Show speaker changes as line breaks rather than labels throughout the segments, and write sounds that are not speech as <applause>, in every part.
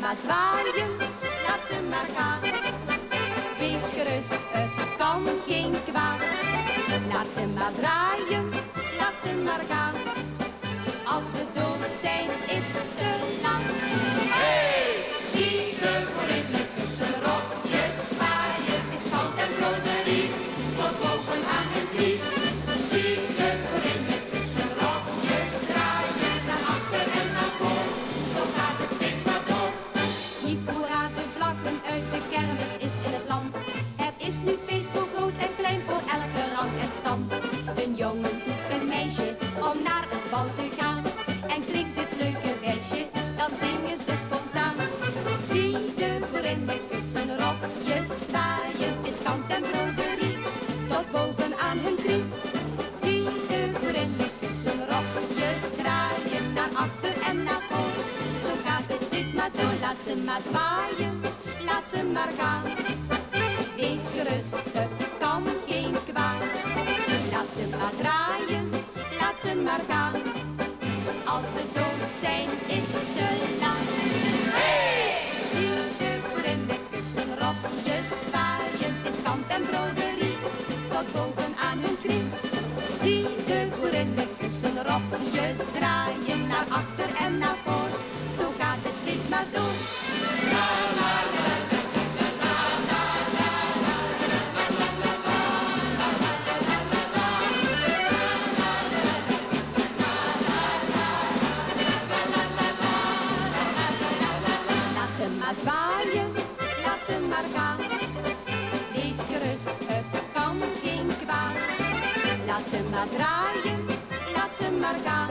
maar zwaaien, laat ze maar gaan. Wees gerust, het kan geen kwaad. Laat ze maar draaien, laat ze maar gaan. Als we dood zijn, is te laat. En broderie, tot boven aan hun knie. Zie de boerinnen kussen rokjes draaien, naar achter en naar voor. Zo gaat het steeds maar door, laat ze maar zwaaien, laat ze maar gaan. Wees gerust, het kan geen kwaad. Laat ze maar draaien, laat ze maar gaan. Als we dood zijn, is te laat. En broderie, tot boven aan hun knie. Zie de boerinnen kussen, rokjes draaien. Naar achter en naar voor, zo gaat het steeds maar door. Ze maar draaien, laat ze maar gaan.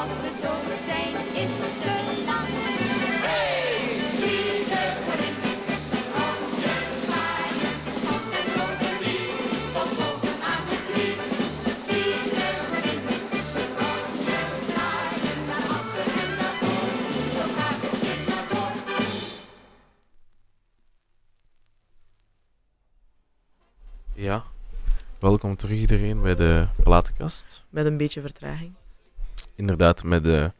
Als we dood zijn, is het te laat.
Welkom terug iedereen bij de platenkast.
Met een beetje vertraging.
Inderdaad, met een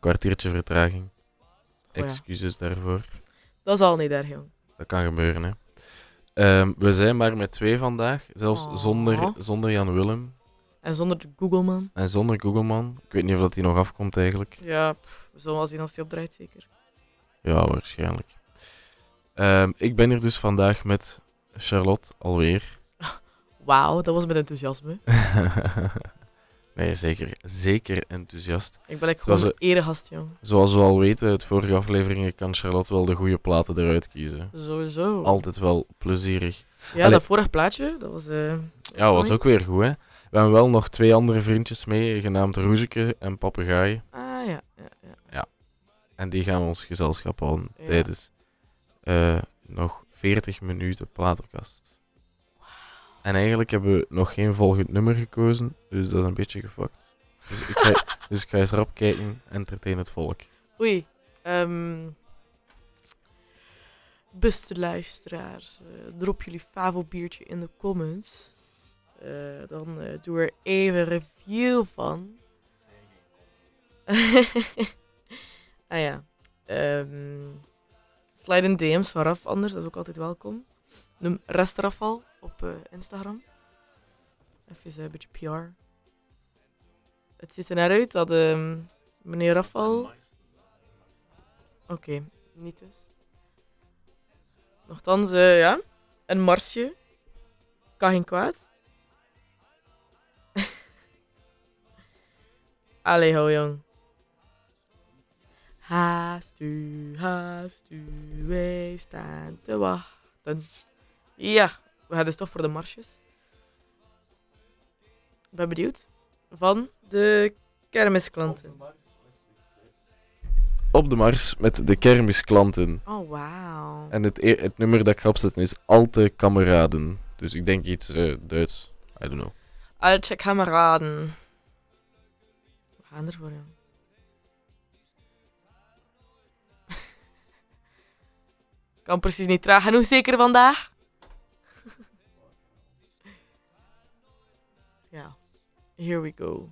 kwartiertje vertraging.
Oh ja.
Excuses daarvoor.
Dat is al niet erg, jong.
Dat kan gebeuren, hè. Ehm, we zijn maar met twee vandaag, zelfs
Oh.
zonder, zonder Jan Willem
En zonder de Google-man.
en zonder Googleman. Ik weet niet of dat hij nog afkomt eigenlijk.
Ja, pff, we zullen wel zien als hij opdraait, zeker.
Ja, waarschijnlijk. Ehm, ik ben hier dus vandaag met Charlotte alweer.
Wauw, dat was met enthousiasme. <laughs>
nee, zeker, zeker enthousiast.
Ik ben like
was
gewoon een eregast, jong.
Zoals we al weten, uit vorige afleveringen kan Charlotte wel de goede platen eruit kiezen.
Sowieso.
Altijd wel plezierig.
Ja,
Allee.
dat vorige plaatje, dat was... eh,
Ja, was ook weer goed, hè. We hebben wel nog twee andere vriendjes mee, genaamd Roezeke en Papegaai.
Ah, ja, ja, ja.
En die gaan ons gezelschap houden
Ja.
tijdens eh, nog 40 minuten platenkast. En eigenlijk hebben we nog geen volgend nummer gekozen, dus dat is een beetje gefokt. Dus ik ga, <laughs> dus ik ga eens rap kijken, entertain het volk.
Oei. ehm beste luisteraars, eh, drop jullie favo biertje in de comments. Eh, dan eh, doe er even review van. <laughs> ah ja. ehm slide in DM's van Raf anders, dat is ook altijd welkom. Noem Restrafal op eh, Instagram. Even een beetje PR. Het ziet er naar uit dat ehm, meneer Rafal... Oké, niet dus. Nochtans, eh, ja. Een marsje. Kan geen kwaad. <laughs> Allee, ho, jong. Haast u, haast u, wij staan te wachten. Ja, we gaan dus toch voor de marsjes. Ik ben benieuwd. Van de kermisklanten.
Op de mars met de kermisklanten.
Oh, wauw.
En het, e- het nummer dat ik ga opzetten is Alte Kameraden. Dus ik denk iets eh, Duits. I don't know.
Alte kameraden. We gaan ervoor, ja. Kan precies niet traag genoeg, zeker vandaag. <laughs> ja, here we go.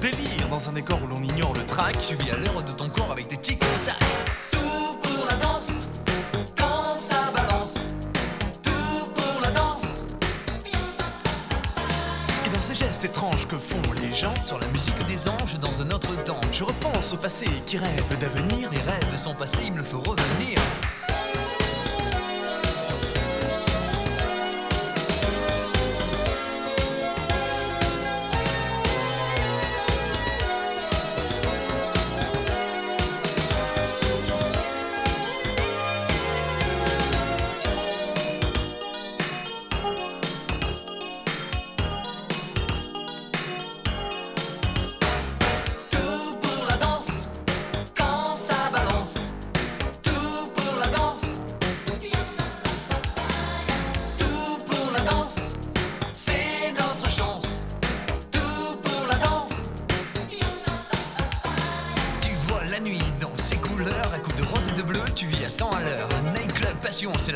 Délire dans un décor où l'on ignore le track.
Tu vis à l'heure de ton corps avec tes tics et tac.
Tout pour la danse, quand ça balance. Tout pour la danse.
Et dans ces gestes étranges que font les gens,
Sur la musique des anges dans un autre temps.
je repense au passé qui rêve d'avenir.
Les rêves sont passés, il me le faut revenir.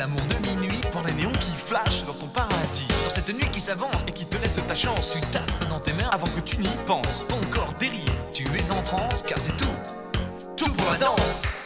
L'amour de minuit.
Voir les néons qui flashent dans ton paradis
Dans cette nuit qui s'avance,
et qui te laisse ta chance
tu tapes dans tes mains
avant que tu n'y penses.
ton corps
Dérive,
Tu es en transe car c'est tout.
tout pour la danse.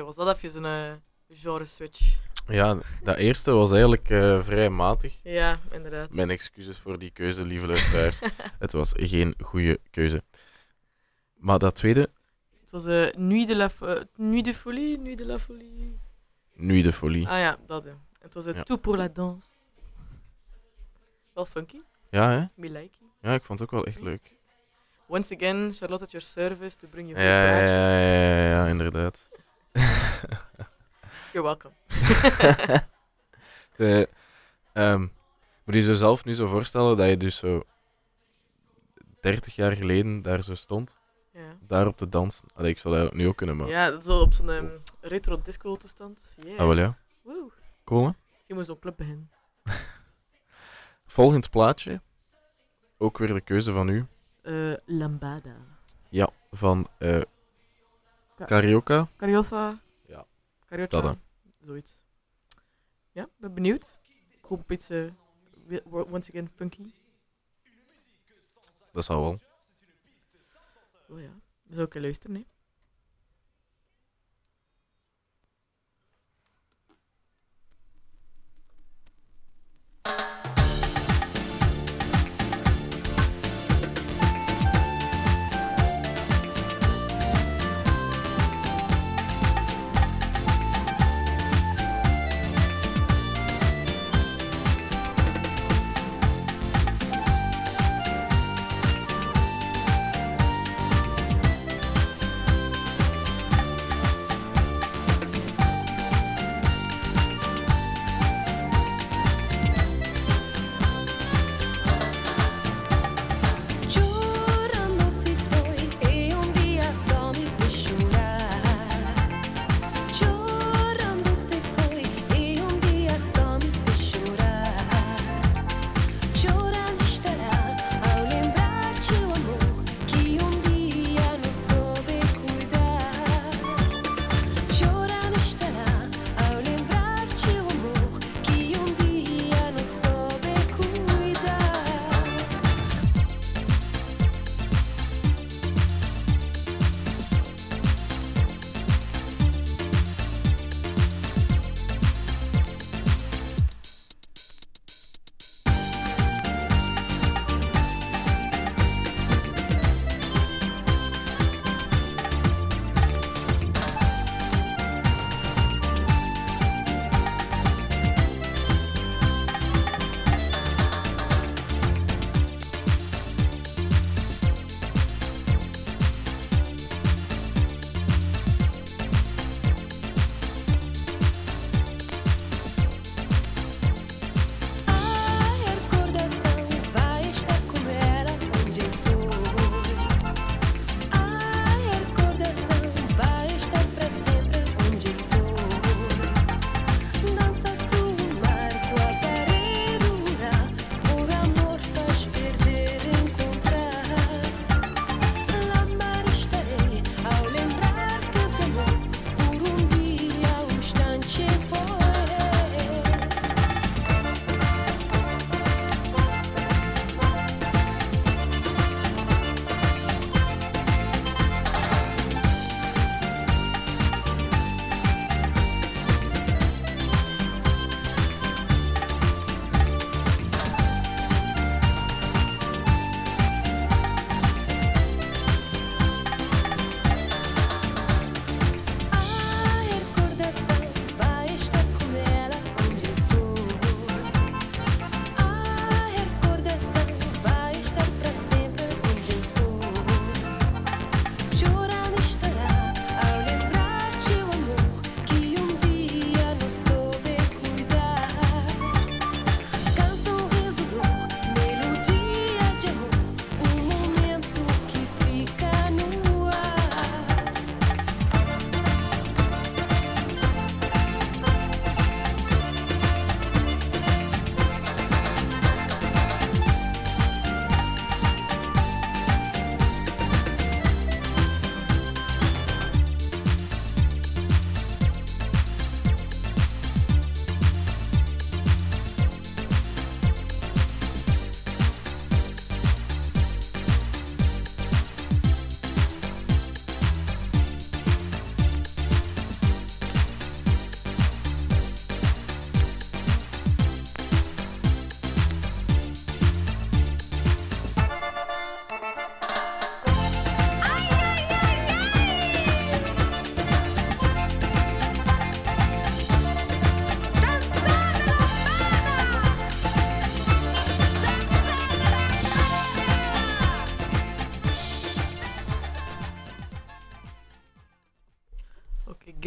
Amai, was dat even een genre switch?
Ja, dat eerste was eigenlijk eh, vrij matig.
Ja, inderdaad.
Mijn excuses voor die keuze, lieve luisteraars. <laughs> het was geen goede keuze. Maar dat tweede,
Het was Nuit, de la Fo- Nuit de Folie, Nuit de la Folie.
nu de folie.
Ah ja, dat. hè. Het was het
Ja.
Tout pour la danse. Wel funky,
Ja, hè?
me like.
Ja, ik vond het ook wel echt leuk.
Once again, Charlotte at your service to bring you
Ja, ja, ja, ja, ja, ja, inderdaad. <laughs>
You're welcome. <laughs>
de, ehm, moet je jezelf nu zo voorstellen dat je dus zo 30 jaar geleden daar zo stond,
Ja.
daar op te dansen. Allee, ik zou dat nu ook kunnen, maar...
Ja, zo op zo'n ehm, retro disco toestand. Yeah.
Ah, wel ja.
Woe.
Cool, hè?
Misschien moet zo'n club beginnen. <laughs>
Volgend plaatje. Ook weer de keuze van u.
Eh, Lambada.
Ja, van eh Carioca.
Cariosa.
Ja.
Carioca.
Dat,
Zoiets. Ja, ben benieuwd. Ik hoop iets, wo- once again, funky.
Dat zou wel.
Oh ja, we zou ik luisteren, hè.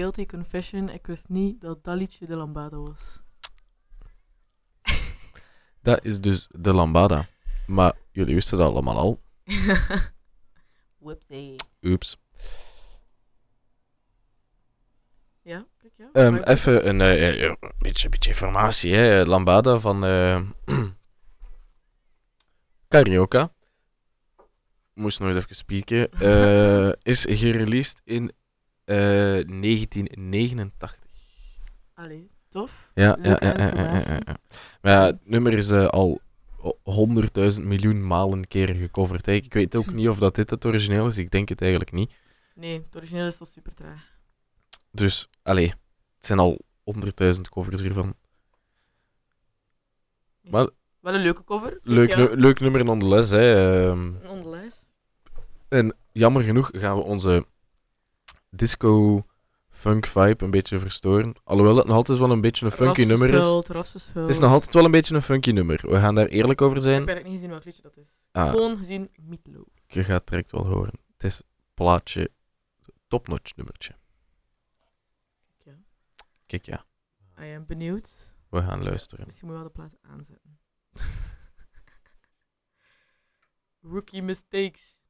guilty confession. Ik wist niet dat dat liedje de Lambada was. <laughs>
Dat is dus de Lambada. Maar jullie wisten dat allemaal al. <laughs>
Whoopsie.
Oeps.
Ja, kijk ja. Um,
even eh, eh, eh, een beetje, beetje informatie. Hè. Lambada van uh, <clears throat> Carioca. Moest nog even spieken. <laughs> is gereleased in eh, 1989.
Allee, tof.
Ja, ja, ja, ja, Maar het nummer is eh, al 100.000 miljoen malen keren gecoverd. Ik weet ook niet of dat dit het origineel is. Ik denk het eigenlijk niet.
Nee, het origineel is al super traag.
Dus, allee, het zijn al 100.000 covers hiervan. Maar,
Wel een leuke cover.
Leuk, leuk nummer non Hè. Ehm.
les.
En jammer genoeg gaan we onze disco funk vibe een beetje verstoren. Alhoewel het nog altijd wel een beetje een funky nummer is. Het is nog altijd wel een beetje een funky nummer. We gaan daar eerlijk over zijn.
Ik heb eigenlijk niet gezien welk liedje dat is.
Ah.
Gewoon gezien Meatloaf.
Je gaat het direct wel horen. Het is plaatje topnotch nummertje.
Ja.
Kijk ja.
Ah, I am benieuwd.
We gaan luisteren.
Misschien moet je wel de plaat aanzetten. <laughs> Rookie mistakes.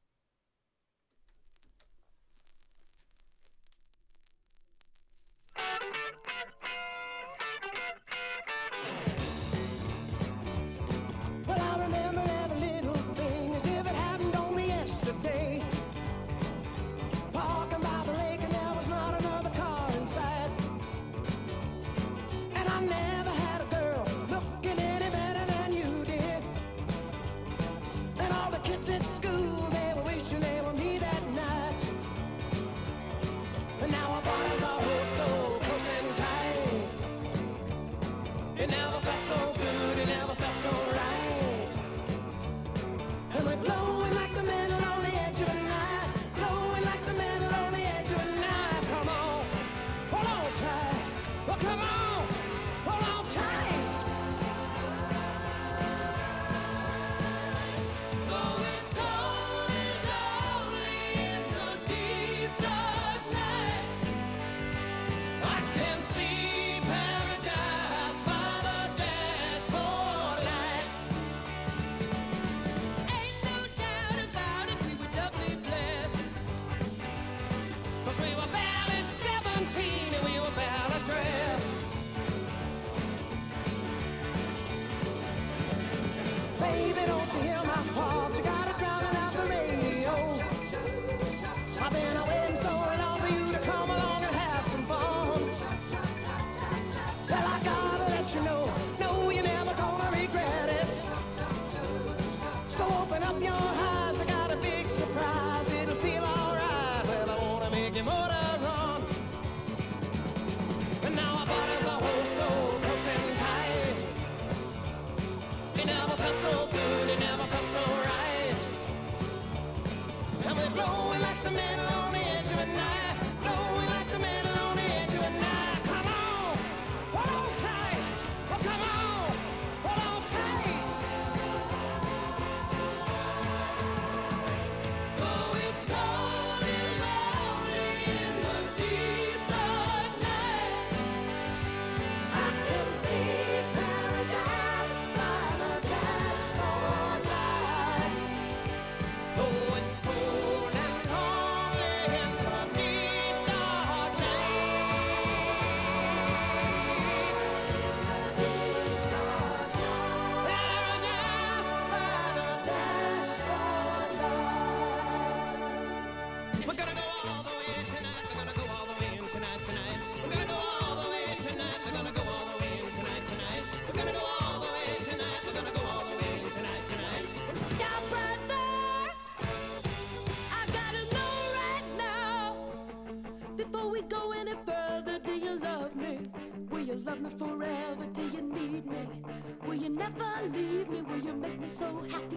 so happy.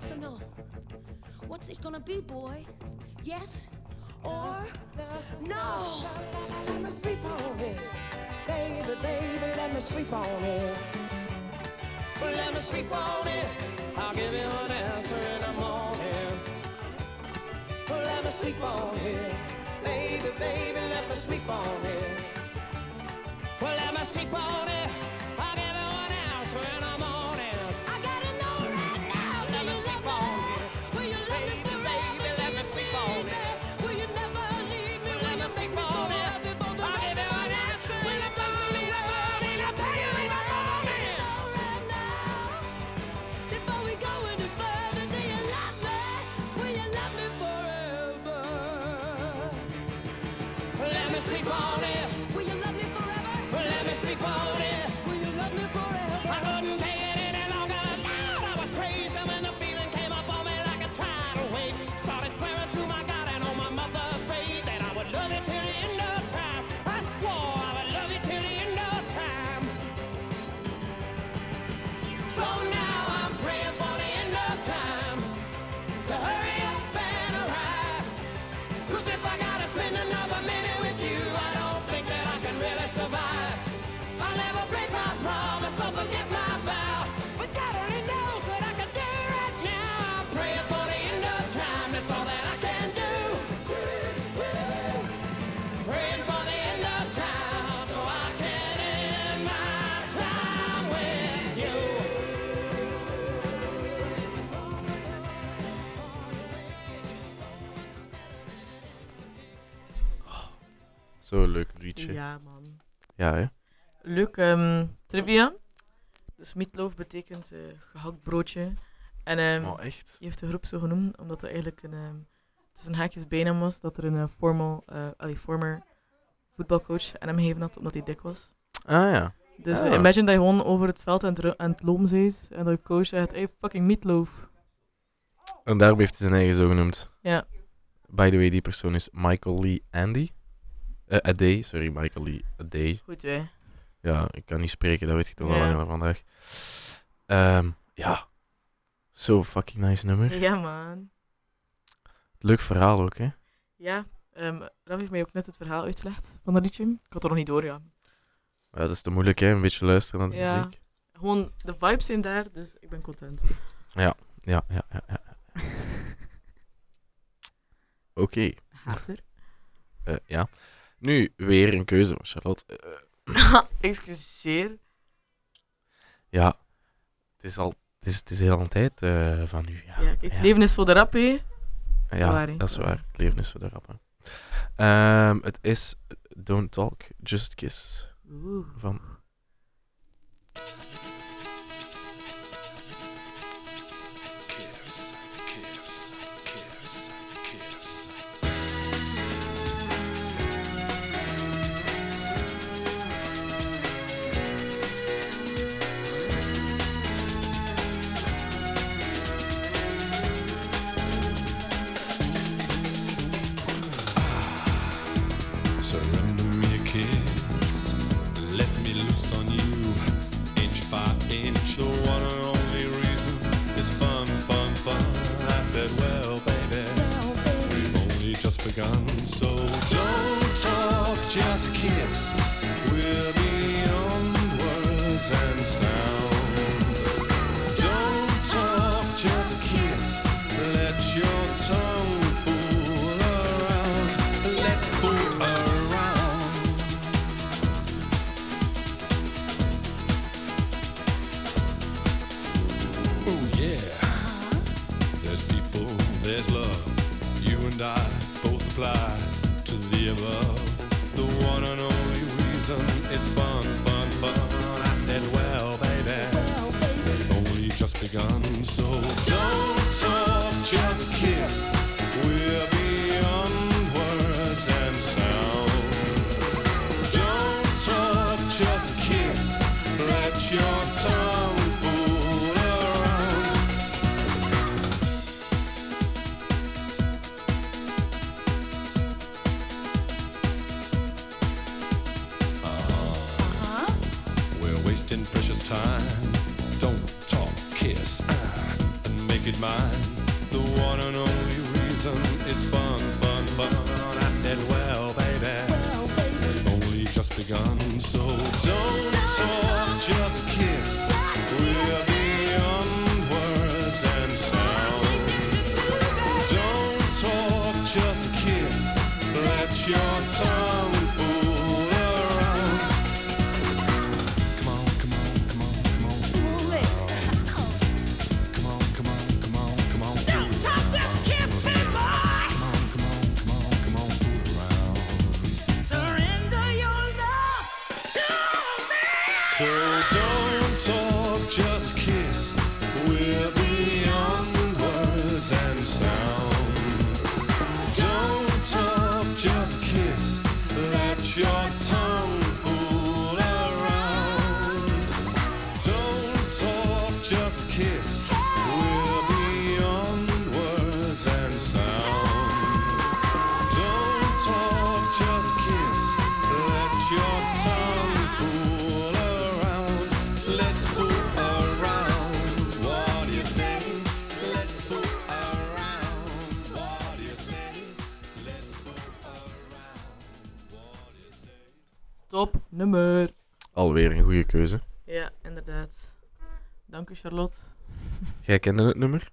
Yes or no? What's it gonna be, boy? Yes or no?
Let me sleep on it. Baby, baby, let me sleep on it. Let me sleep on it. I'll give you an answer in the morning. Let me sleep on it. Baby, baby, let me sleep on it. Well, let me sleep on it.
Zo'n leuk liedje. Ja,
Ja, man.
hè?
Leuk ehm, trivia. Dus meatloaf betekent eh, gehakt broodje. En ehm,
Oh, echt?
je heeft de groep zo genoemd omdat er eigenlijk een, ehm, tussen haakjes bijnaam was dat er een eh, formal, allee, former voetbalcoach aan hem gegeven had omdat hij dik was.
Ah ja.
Dus
Ah.
imagine dat je gewoon over het veld aan het, aan het lopen bent en dat je coach zegt, hey, fucking meatloaf.
En daarom heeft hij zijn eigen zo genoemd.
Ja.
By the way, die persoon is Michael Lee Andy. Eh Ade, sorry, Michael Lee Ade.
Goed, hè.
Ja, ik kan niet spreken, dat weet je toch al
Ja.
langer vandaag. Ehm, ja. Zo fucking nice nummer.
Ja, man.
Leuk verhaal ook, hè?
Ja, ehm Raf heeft mij ook net het verhaal uitgelegd van dat liedje. Ik had er nog niet door, ja.
Ja, dat is te moeilijk, hè? Een beetje luisteren naar de
Ja.
muziek.
Gewoon, de vibes zijn daar, dus ik ben content.
Ja, ja, ja, ja. <laughs> Oké,
Hater.
eh, ja. Nu weer een keuze van Charlotte. Eh, <laughs>
Excuseer.
ja, het is al... Het is, het is heel een tijd eh, van u. Ja,
Ja, kijk,
ja.
leven is voor de rap, hè.
Ja,
Waar, hè?
dat is waar. Het leven is voor de rappen. Ehm, het is Don't Talk, Just Kiss
Oeh.
van...
weer een goede keuze.
Ja, inderdaad. Dank u, Charlotte. <laughs>
Jij kende het nummer?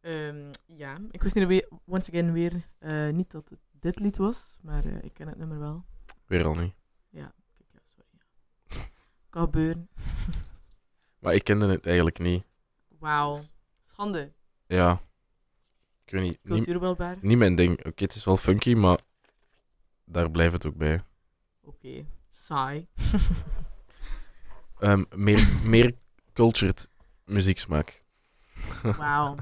Ehm, ja, ik wist niet, once again weer eh, niet dat het dit lied was, maar eh, ik ken het nummer wel.
Weer al niet?
Ja, kijk, ja sorry. <laughs> kan <laughs>
maar ik kende het eigenlijk niet.
Wauw, schande.
Ja. Ik weet niet. Niet, niet mijn ding. Oké, het is wel funky, maar daar blijft het ook bij.
Oké. Saai.
Um, <laughs> meer, meer cultured muzieksmaak.
Wauw.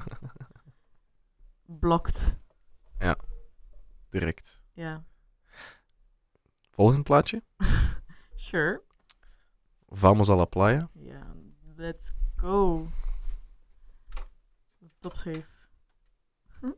Blokt.
Ja, direct.
Ja.
Volgend plaatje? <laughs>
sure.
Vamos a la playa.
Ja, yeah, let's go.
Top safe. Hm?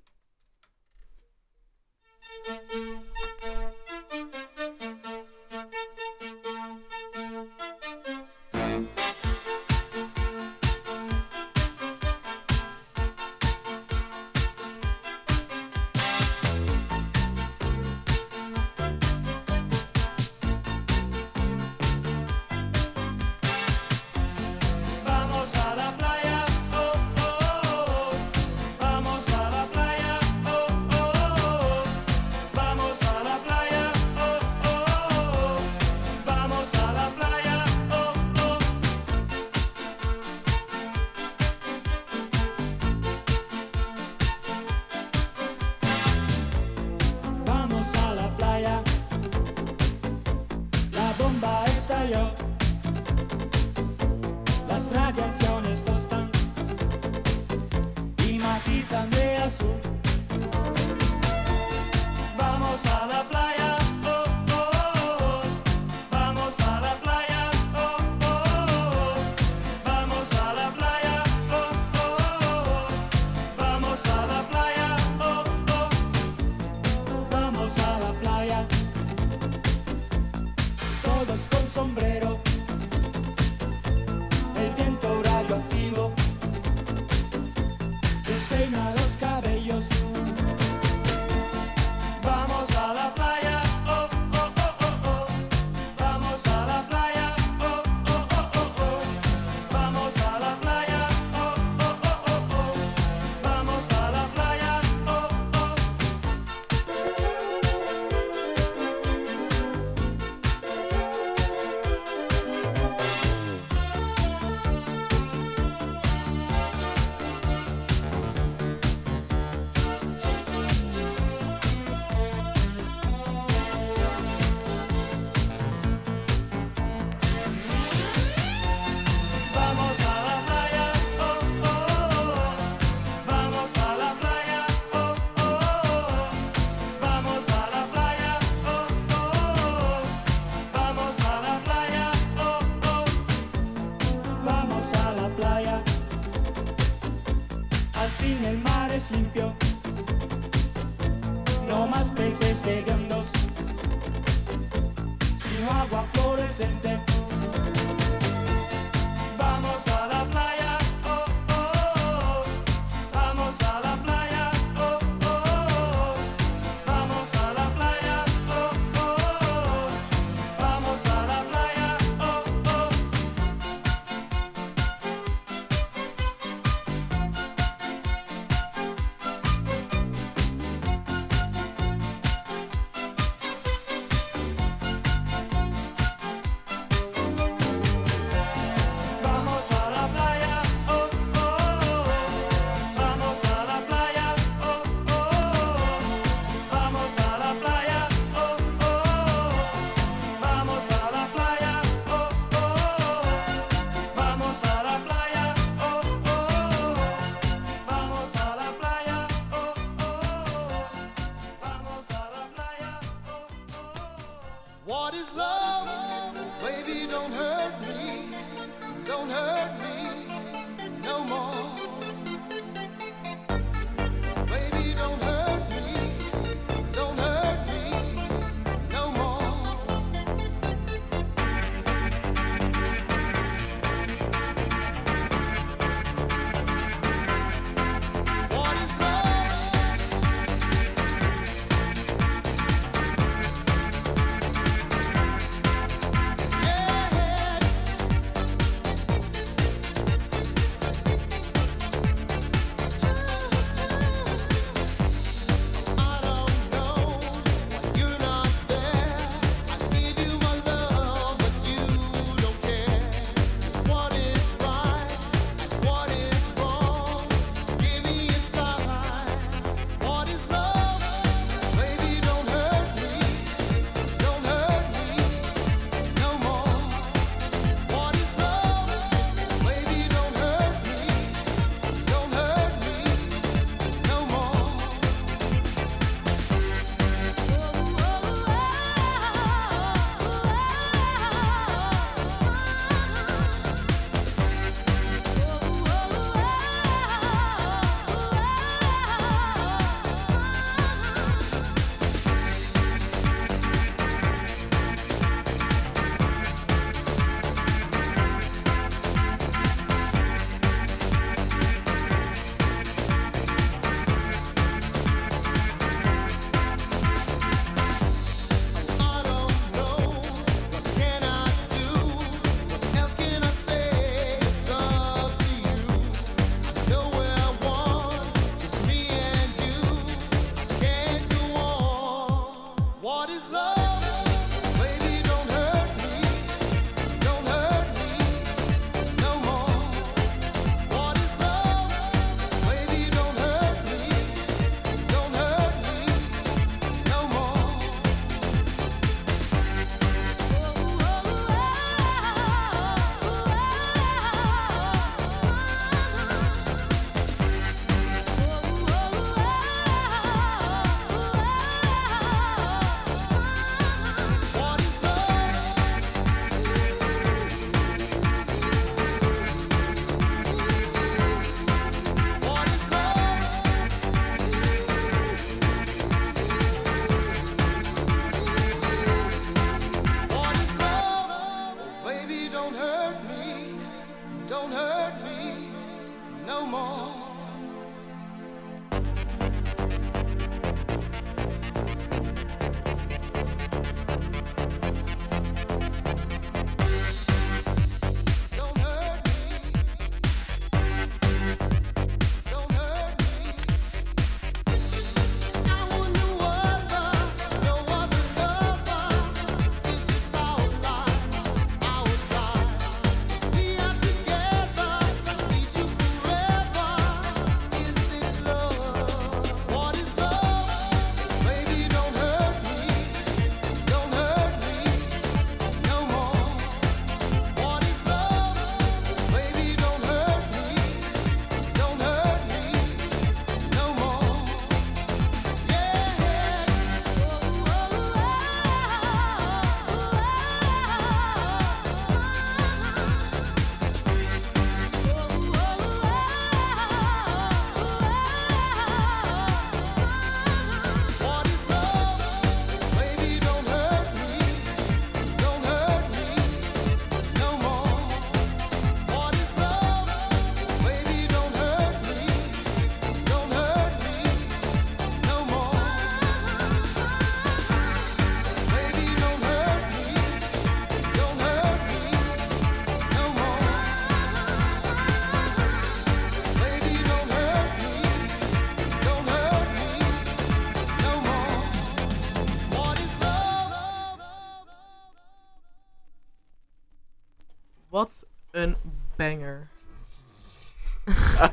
radiazione sto stanco di matisa de azul. Vamos a la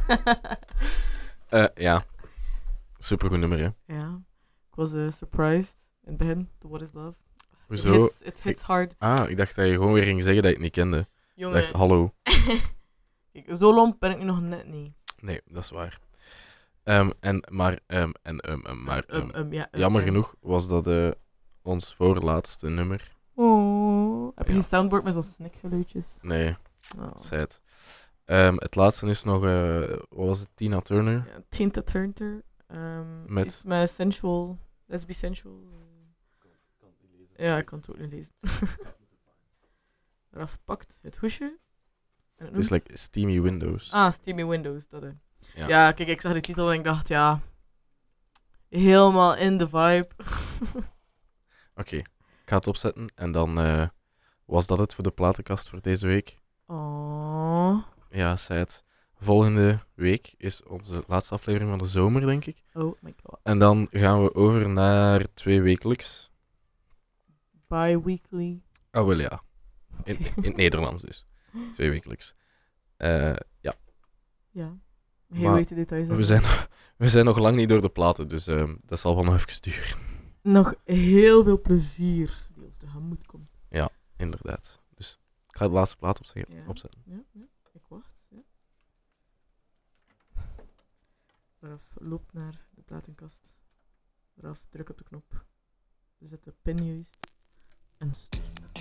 <laughs>
Eh, ja. Supergoed nummer, hè.
ja. Ik was eh, surprised in het begin. To What is Love. It
Hoezo?
hits, it hits hard.
Ah, ik dacht dat je gewoon weer ging zeggen dat je het niet kende. Ik
Jongen.
dacht, hallo. <laughs>
Kijk, zo lomp ben ik nu nog net niet.
Nee, dat is waar. Ehm, en, maar, ehm, en, ehm, ehm, maar,
Um,
ehm,
um, ja, um,
jammer
um.
genoeg was dat eh, ons voorlaatste nummer.
Oh. Heb je
Ja.
geen soundboard met zo'n snikgeluidjes?
Nee,
Oh.
sad. Ehm, het laatste is nog, eh, wat was het, Tina Turner?
Ja, Tinta Turner. Um,
Met-
met sensual. Let's be sensual. eh. Ja, ik kan het ook niet lezen. <laughs> Eraf pakt het hoesje. Het
is like Steamy Windows.
Ah, Steamy Windows, dat hè.
Ja.
Ja. kijk, ik zag die titel en ik dacht, ja. Helemaal in de vibe. <laughs>
Oké, ik ga het opzetten en dan eh, was dat het voor de platenkast voor deze week.
Oh.
Ja, sad. Volgende week is onze laatste aflevering van de zomer, denk ik.
Oh my god.
En dan gaan we over naar twee wekelijks.
Bi-weekly.
Ah, wel ja. In, <laughs> in het Nederlands dus. Twee wekelijks. Eh, ja,
Ja. Heel de details.
we zijn, <laughs> we zijn nog lang niet door de platen, dus ehm, dat zal wel nog even duren.
Nog heel veel plezier die ons tegemoet komt.
Inderdaad. Dus ik ga de laatste plaat opzeggen,
Ja.
opzetten.
Ja, ja. Ik wacht. Ja. Raf loopt naar de platenkast. Raf druk op de knop. Zet de pin juist. En start.